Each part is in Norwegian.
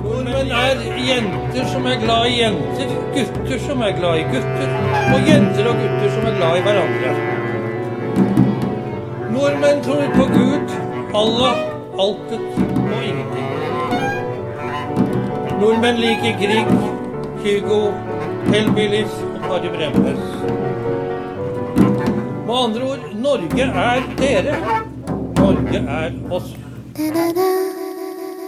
Nordmenn er jenter som er glad i jenter. Gutter som er glad i gutter. Og jenter og gutter som er glad i hverandre. Nordmenn tror på Gud, Allah, altet og ingenting. Nordmenn liker Grieg, Kygo, Hellbillies og Kari Bremnes. Med andre ord, Norge er dere. Norge er oss.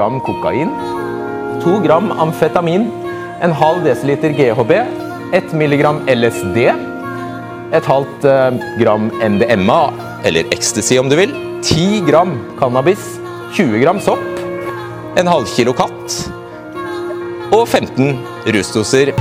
gram kokain, 2 gram amfetamin, en halv desiliter GHB, 1 milligram LSD, et halvt eh, gram MDMA, eller ecstasy om du vil, 10 gram cannabis, 20 gram sopp, en halv kilo katt og 15 rusdoser